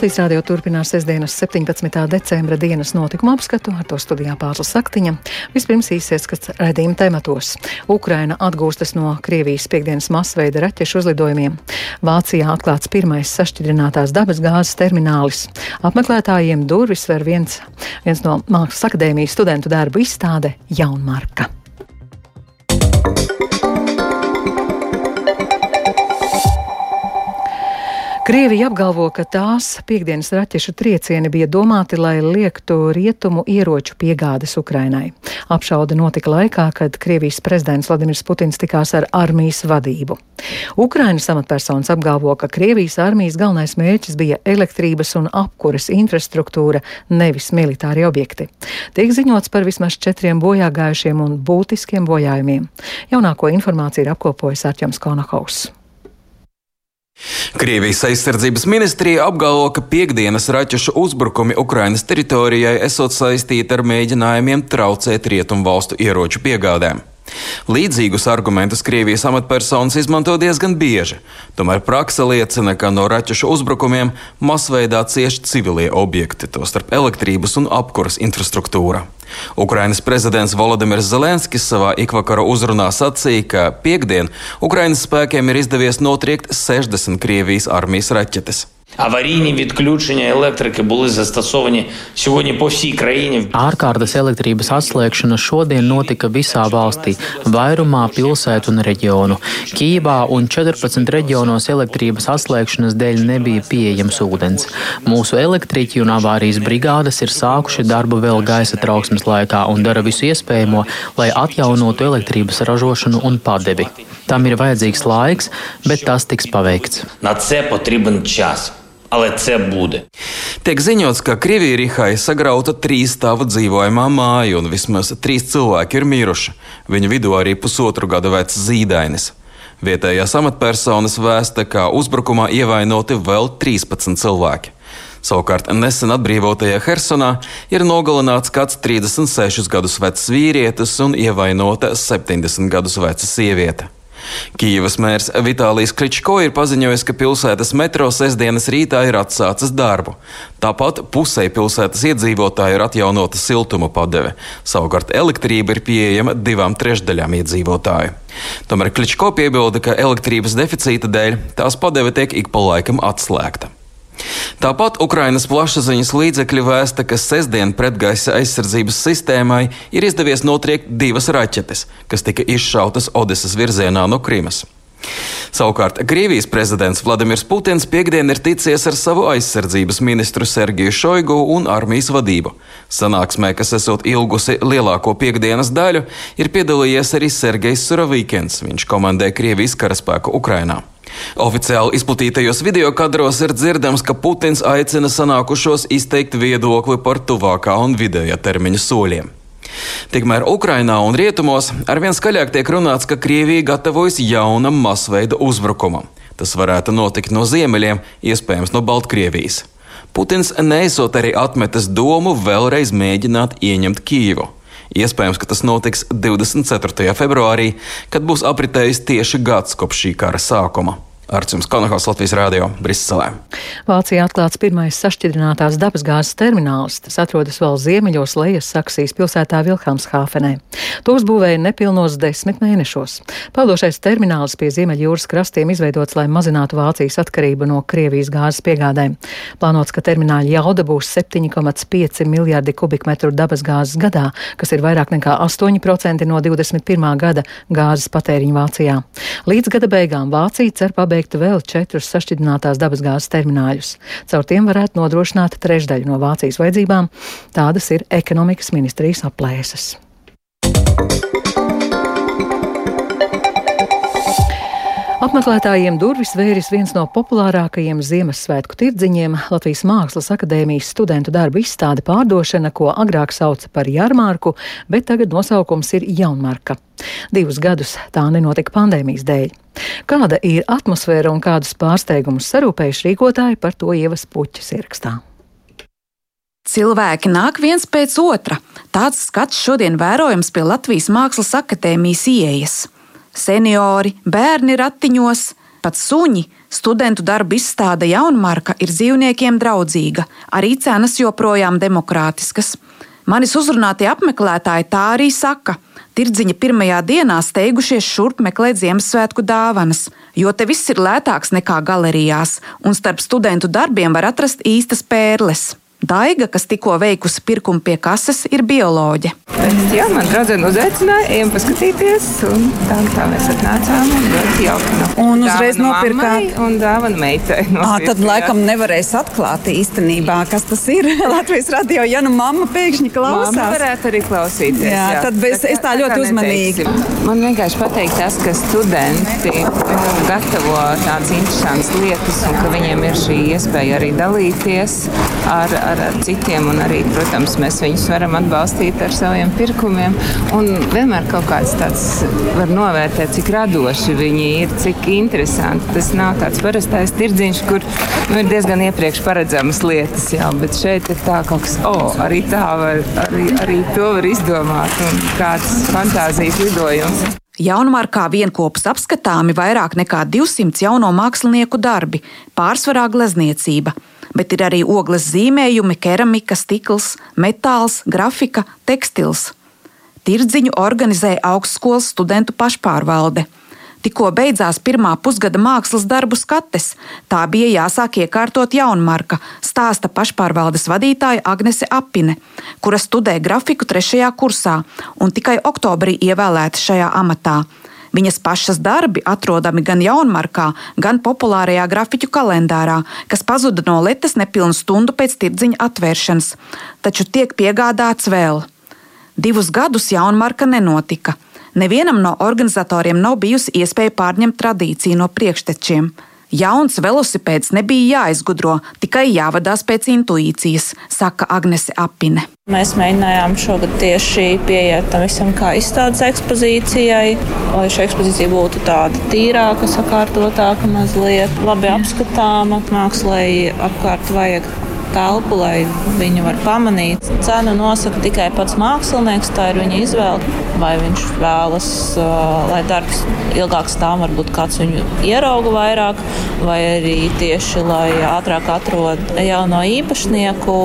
Latvijas rādio turpinās sestdienas 17. decembra dienas notikuma apskatu, ar to studijā Pāvils Saktiņa. Vispirms īsies, kas redzījuma tematos. Ukraina atgūstas no Krievijas piekdienas masveida raķešu uzlidojumiem. Vācijā atklāts pirmais sašķidrinātās dabas gāzes terminālis. Apmeklētājiem durvis ver viens, viens no Mākslas akadēmijas studentu darbu izstāde Jaunmarka. Krievija apgalvo, ka tās piekdienas raķešu triecieni bija domāti, lai liektu rietumu ieroču piegādes Ukrainai. Apšauda notika laikā, kad Krievijas prezidents Vladimirs Putins tikās ar armijas vadību. Ukrainas amatpersonas apgalvo, ka Krievijas armijas galvenais mērķis bija elektrības un apkuras infrastruktūra, nevis militāri objekti. Tiek ziņots par vismaz četriem bojāgājušiem un būtiskiem bojājumiem. Jaunāko informāciju ir apkopojis Arķems Konahaus. Krievijas aizsardzības ministrija apgalvo, ka piekdienas raķešu uzbrukumi Ukrainas teritorijai esot saistīti ar mēģinājumiem traucēt rietumu valstu ieroču piegādēm. Līdzīgus argumentus Krievijas amatpersonas izmanto diezgan bieži, tomēr praksa liecina, ka no raķešu uzbrukumiem masveidā cieši civilie objekti, tostarp elektrības un apkuras infrastruktūra. Ukrainas prezidents Volodimirs Zelenskis savā ikvakara uzrunā sacīja, ka piekdien Ukrainas spēkiem ir izdevies notriekt 60 Krievijas armijas raķetes. Аварійні відключення електрики були застосовані сьогодні по всій країні. Ārkārtas elektrības atslēgšana šodien notika visā valstī, vairumā pilsētu un reģionu. Kīvā un 14 reģionos elektrības atslēgšanas dēļ nebija pieejams ūdens. Mūsu elektriķi un avārijas brigādes ir sākuši darbu vēl gaisa trauksmes laikā un dara visu iespējamo, lai atjaunotu elektrības ražošanu un padevi. Tam ir vajadzīgs laiks, bet tas tiks paveikts. На це потрібен час. Але це буде. Tiek ziņots, ka Krievijai sagrauta trīs stāvu dzīvojamā māja un vismaz trīs cilvēki ir miruši. Viņu vidū arī pusotru gadu vecs zīdainis. Vietējās amatpersonas vēsta, ka uzbrukumā ievainoti vēl 13 cilvēki. Savukārt nesen atbrīvotajā Hersonā ir nogalināts kāds 36 gadus vecs vīrietis un ievainota 70 gadus veca sieviete. Kīivas mērs Vitālijs Kličko ir paziņojis, ka pilsētas metro sestdienas rītā ir atsācis darbu. Tāpat pusē pilsētas iedzīvotāju ir atjaunota siltuma padeve. Savukārt elektrība ir pieejama divām trešdaļām iedzīvotāju. Tomēr Kličko piebilda, ka elektrības deficīta dēļ tās padeve tiek ik pa laikam atslēgta. Tāpat Ukrainas plašsaziņas līdzekļi vēsta, ka sestdien pretgaisa aizsardzības sistēmai ir izdevies notriekt divas raķetes, kas tika izšautas Odesas virzienā no Krimas. Savukārt Krievijas prezidents Vladimirs Putins piekdien ir ticies ar savu aizsardzības ministru Sergeju Šoigu un armijas vadību. Sanāksmē, kas esot ilgusi lielāko piekdienas daļu, ir piedalījies arī Sergejs Surovīkens. Viņš komandē Krievijas karaspēku Ukrainā. Oficiāli izplatītajos video kadros ir dzirdams, ka Putins aicina sanākušos izteikt viedokli par tuvākā un vidējā termiņa soļiem. Tikmēr Ukrainā un rietumos arvien skaļāk tiek runāts, ka Krievija gatavojas jaunam masveida uzbrukumam. Tas varētu notikt no ziemeļiem, iespējams no Baltkrievijas. Putins neesot arī atmetis domu vēlreiz mēģināt ieņemt Kīvu. Iespējams, ka tas notiks 24. februārī, kad būs apritējis tieši gads kopš šī kara sākuma. Arcums Konahals Latvijas Rādio Briselē. Vācijā atklāts pirmais sašķidrinātās dabasgāzes termināls. Tas atrodas vēl ziemeļos Lejas Saksijas pilsētā Vilhelmshāfenē. Tos būvēja nepilnos desmit mēnešos. Peldošais termināls pie Ziemeļjūras krastiem izveidots, lai mazinātu Vācijas atkarību no Krievijas gāzes piegādēm. Plānots, ka termināļa jauda būs 7,5 miljardi kubikmetru dabasgāzes gadā, kas ir vairāk nekā 8% no 21. gada gāzes patēriņa Vācijā. Līdz gada beigām Vācija cer pabeigt pabeigt vēl četrus sašķidrinātās dabasgāzes termināļus. Caur tiem varētu nodrošināt trešdaļu no Vācijas vajadzībām. Tādas ir ekonomikas ministrijas aplēses. Apmeklētājiem durvis vēris viens no populārākajiem Ziemassvētku tirdziņiem - Latvijas Mākslas akadēmijas studentu darbu izstāde pārdošana, ko agrāk sauca par jarmārku, bet tagad nosaukums ir jaunmarka. Divus gadus tā nenotika pandēmijas dēļ. Kāda ir atmosfēra un kādus pārsteigumus sarūpējuši rīkotāji par to ievas puķis ierakstā. Cilvēki nāk viens pēc otra. Tāds skats šodien vērojams pie Latvijas Mākslas akadēmijas ieejas. Seniori, bērni ratiņos, pat suņi, Studentu darba izstāde Jaunmarka ir dzīvniekiem draudzīga, arī cenas joprojām demokrātiskas. Manis uzrunātie apmeklētāji tā arī saka. Tirdziņa pirmajā dienā steigušies šurp meklēt Ziemassvētku dāvanas, jo te viss ir lētāks nekā galerijās, un starp studentu darbiem var atrast īstas pērles. Daiga, kas tikko veikusi pirkumu pie kases, ir bioloģe. Es, jā, man draudzene uzaicināja, ejam paskatīties, un tā, tā mēs atnācām un ļoti jauki. No. Un uzreiz nopirkāt. Un dāvana meitai. Ā, tad laikam nevarēs atklāt īstenībā, kas tas ir Latvijas radio, ja nu mamma pēkšņi klausās. Mamma varētu arī klausīties. Jā, jā. tad es, es tā ļoti uzmanīgi. Neteiksim. Man vienkārši pateikt tas, ka studenti gatavo tādas interesantas lietas un ka viņiem ir šī iespēja arī dalīties ar, ar, ar citiem un arī, protams, mēs viņus varam atbalstīt ar saviem pirkumiem. Un vienmēr kaut kāds tāds var novērtēt, cik radoši viņi ir, cik interesanti. Tas nav tāds parastais tirdziņš, kur nu, ir diezgan iepriekš paredzamas lietas, jā, bet šeit ir tā kaut kas, oh, arī tā var, arī, arī to var izdomāt un kāds fantāzijas lidojums. Jaunmarkā vienopus apskatāmi vairāk nekā 200 jauno mākslinieku darbi, pārsvarā glezniecība, bet ir arī ogles zīmējumi, keramika, stikls, metāls, grafika, tekstils. Tirdziņu organizēja augstskolas studentu pašpārvalde. Tikko beidzās pirmā pusgada mākslas darbu skates, tā bija jāsāk iekārtot jaunmarka, stāsta pašpārvaldes vadītāja Agnese Apine, kura studē grafiku trešajā kursā un tikai oktobrī ievēlēta šajā amatā. Viņas pašas darbi atrodami gan jaunmarkā, gan populārajā grafiķu kalendārā, kas pazuda no letes nepilnu stundu pēc tirdziņa atvēršanas, taču tiek piegādāts vēl. Divus gadus jaunmarka nenotika. Nevienam no organizatoriem nav bijusi iespēja pārņemt tradīciju no priekštečiem. Jauns velosipēds nebija jāizgudro, tikai jāvadās pēc intuīcijas, saka Agnese Apine. Mēs mēģinājām šogad tieši pieiet tam visam kā izstādes ekspozīcijai, lai šī ekspozīcija būtu tāda tīrāka, sakārtotāka, mazliet labi apskatāma. Mākslai apkārt vajag telpu, lai viņu var pamanīt. Cenu nosaka tikai pats mākslinieks, tā ir viņa izvēle. Vai viņš vēlas, lai darbs ilgāk stāv, varbūt kāds viņu ierauga vairāk, vai arī tieši lai ātrāk atrod jauno īpašnieku.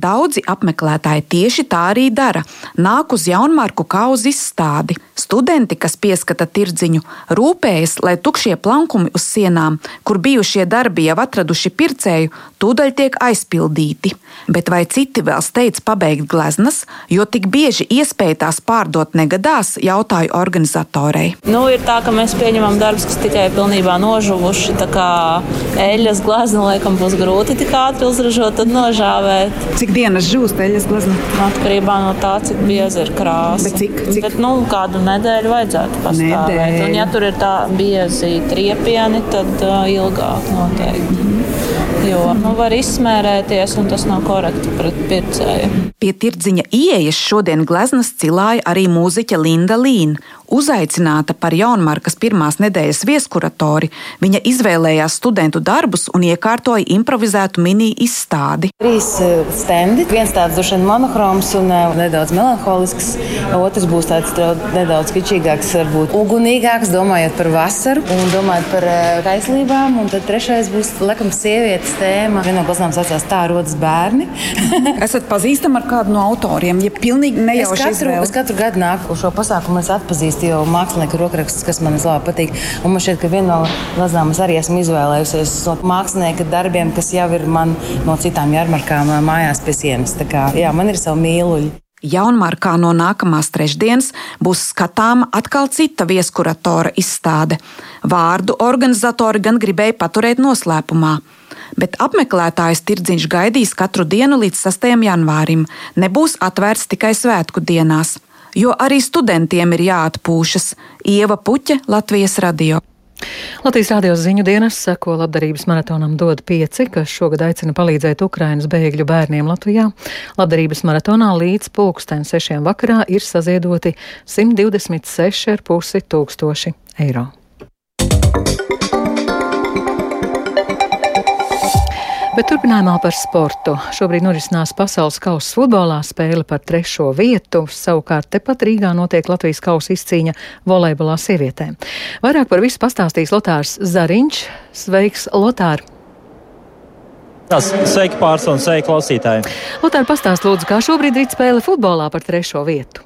Daudzi apmeklētāji tieši tā arī dara. Nāk uz jaunmarku kā uz izstādi. Studenti, kas pieskata tirdziņu, rūpējas, lai tukšie plankumi uz sienām, kur bijušie darbi jau atraduši pircēju, tūdaļ tiek aizpildīti. Bet vai citi vēl steidz pabeigt gleznas, jo tik bieži iespēja tās pārdot negadās, jautāju organizatorei. Nu, ir tā, ka mēs pieņemam darbus, kas tikai pilnībā nožuvuši. Tā kā eļļas glezna laikam būs grūti tik ātri uzražot, tad nožāvēt. Cik dienas žūst eļļas glezna? Atkarībā no tā, cik bieza ir krāsa. Bet cik, cik? Bet, nu, kādu nedēļu vajadzētu pastāvēt. Nedēļu. Un, ja tur ir tā biezi triepieni, tad uh, ilgāk noteikti. Mm -hmm. Jo nu, var izsmērēties, un tas nav korekti pret pircēju. Pie tirdziņa ieejas šodien gleznas cilāja arī mūziķa Linda Līna. Uzaicināta par jaunmarkas pirmās nedēļas vieskuratori, viņa izvēlējās studentu darbus un iekārtoja improvizētu mini izstādi. Trīs stendi. Viens tāds vien monochroms un nedaudz melanholisks, otrs būs tāds nedaudz kičīgāks, varbūt ugunīgāks, domājot par vasaru un domājot par kaislībām. Un tad trešais būs, laikam, sievietes tēma. Viena no gleznām saucās Tā rodas bērni. Esat pazīstami ar kādu no autoriem, ja pilnīgi nejauši es katru, izvēle. es katru gadu nāku uz šo pasākumu, es atpazīstu jau mākslinieku rokrakstus, kas man labi patīk. Un man šķiet, ka viena no glazām es arī esmu izvēlējusies no mākslinieka darbiem, kas jau ir man no citām jarmarkām mājās pie sienas. Tā kā, jā, man ir savi mīluļi. Jaunmarkā no nākamās trešdienas būs skatāma atkal cita vieskuratora izstāde. Vārdu organizatori gan gribēja paturēt noslēpumā. Bet apmeklētājs tirdziņš gaidīs katru dienu līdz 6. janvārim. Nebūs atvērts tikai svētku dienās, jo arī studentiem ir jāatpūšas. Ieva Puķa, Latvijas radio. Latvijas rādio ziņu dienas seko labdarības maratonam dod pieci, kas šogad aicina palīdzēt Ukrainas bēgļu bērniem Latvijā. Labdarības maratonā līdz pulksten sešiem vakarā ir saziedoti 126,5 tūkstoši eiro. Bet turpinājumā par sportu. Šobrīd norisinās pasaules kausa futbolā spēle par trešo vietu. Savukārt tepat Rīgā notiek Latvijas kausa izcīņa volejbolā sievietēm. Vairāk par visu pastāstīs Lotārs Zariņš. Sveiks, Lotār! Sveiki, pārstāvji, sveiki, klausītāji! Lotār, pastāst lūdzu, kā šobrīd rīt spēle futbolā par trešo vietu.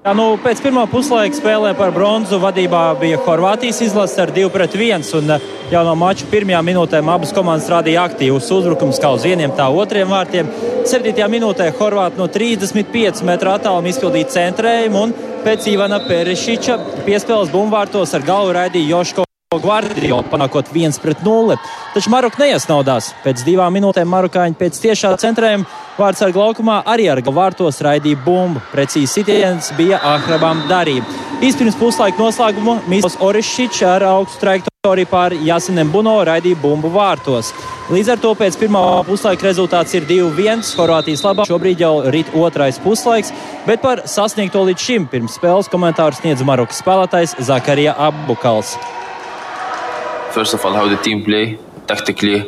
Jā, nu, pēc pirmā puslaika spēlē par bronzu vadībā bija Horvātijas izlase ar 2-1. Un eh, jau no mača pirmajām minūtēm abas komandas rādīja aktīvus uzbrukumus kā uz vieniem, tā otriem vārtiem. 7. minūtē Horvāti no 35 metru attāluma izpildīja centrējumu un pēc Ivana Perišiča piespēles bumbvārtos ar galvu raidīja Joško. Gvardiola panākot 1-0. Taču Maroka neiesnaudās. Pēc divām minūtēm marokāņi pēc tiešā centrējuma vārds ar laukumā arī ar vārtos raidīja bumbu. Precīzi sitiens bija Ahrabam darība. Īspirms puslaika noslēguma Mīsls Orišķičs ar augstu trajektoriju pār Jasinem Buno raidīja bumbu vārtos. Līdz ar to pēc pirmā puslaika rezultāts ir 2-1. Horvātijas labā šobrīd jau rit otrais puslaiks, bet par sasniegto līdz šim pirms spēles komentāru sniedz Marokas spēlētājs Zakarija Abukals. First of all how the team play tactically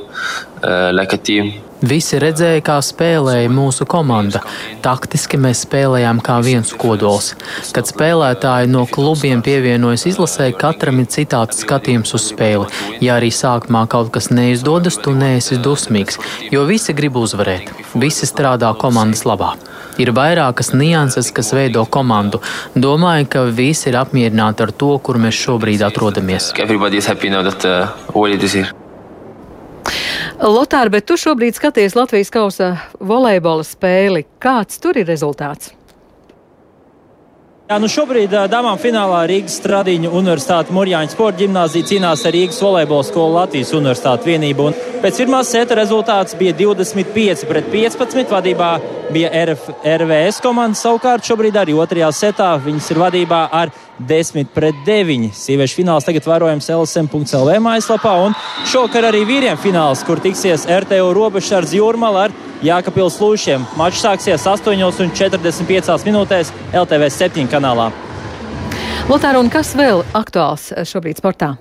uh, like a team Visi redzēja, kā spēlēja mūsu komanda. Taktiski mēs spēlējām kā viens kodols. Kad spēlētāji no klubiem pievienojas izlasē, katram ir citāds skatījums uz spēli. Ja arī sākumā kaut kas neizdodas, tu neesi dusmīgs, jo visi grib uzvarēt. Visi strādā komandas labā. Ir vairākas nianses, kas veido komandu. Domāju, ka visi ir apmierināti ar to, kur mēs šobrīd atrodamies. Lotār, bet tu šobrīd skaties Latvijas kausa volejbola spēli. Kāds tur ir rezultāts? Jā, nu šobrīd dāmām finālā Rīgas Stradiņu Universitāte Mūrjāņu sporta ģimnāzija cīnās ar Rīgas volejbola skolu Latvijas Universitāte vienību. Un pēc pirmās seta rezultāts bija 25 pret 15. Vadībā bija RF, RVS komanda. Savukārt šobrīd arī otrajā setā viņas ir vadībā ar 10 pret 9. Sieviešu fināls tagad vērojams LSM.CLV mājaslapā. Un šokar arī vīriem fināls, kur tiksies RTO robežsardze Jūrmala ar Jākapils Lūšiem. Mačs sāksies 8,45 minūtēs LTV 7 kanālā. Lotāra, un kas vēl aktuāls šobrīd sportā?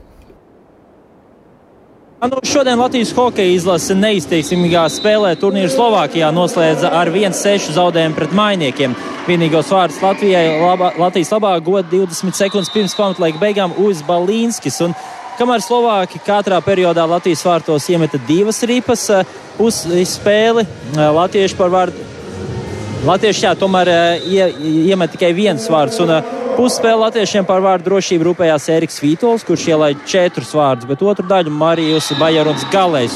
Nu, šodien Latvijas hokeja izlase neizteiksmīgā spēlē turnīru Slovākijā noslēdza ar 1-6 zaudējumu pret mainiekiem. Vienīgos vārdus Latvijai labā, Latvijas labā goda 20 sekundes pirms pamatlaika beigām Uvis Balīnskis. Un kamēr Slovāki katrā periodā Latvijas vārtos iemeta divas ripas uz spēli, Latvieši par vārdu. Latvieši jā, tomēr ie, iemet tikai viens vārds. Un, Pusspēlē latviešiem par vārdu drošību rūpējās Eriks Vītols, kurš ielaida četrus vārdus, bet otru daļu Marijus Bajarons Galējs.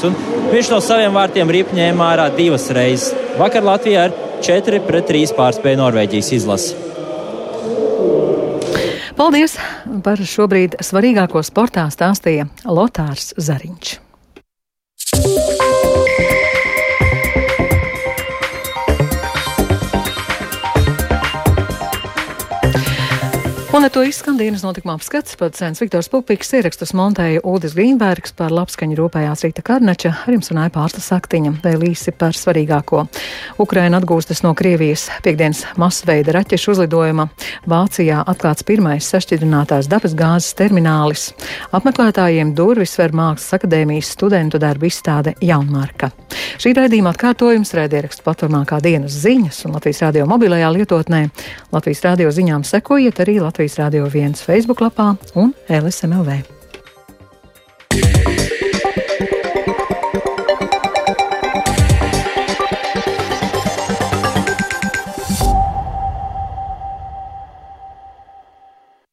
Viņš no saviem vārtiem ripņēma ārā divas reizes. Vakar Latvijā ar 4 pret 3 pārspēja Norvēģijas izlasi. Paldies! Par šobrīd svarīgāko sportā stāstīja Lotārs Zariņš. Un ar to izskan dienas notikuma apskats. Pats Viktors Pupiks ierakstus montēja Udis Grīnbergs par labskaņu rūpējās Rīta Karneča, ar jums runāja pārsta saktiņa, vēl īsi par svarīgāko. Ukraina atgūstas no Krievijas piekdienas masveida raķešu uzlidojuma. Vācijā atklāts pirmais sašķidrinātās dabas gāzes terminālis. Apmeklētājiem durvis ver Mākslas akadēmijas studentu darbu izstāde Jaunmarka. Šī raidījuma atkārtojums raidierakstu platformā kā dienas ziņas un Latvijas radio mobilajā lietotnē. Latvijas radio ziņām sekojiet arī Latvijas Latvijas Rādio 1 Facebook lapā un LSMLV.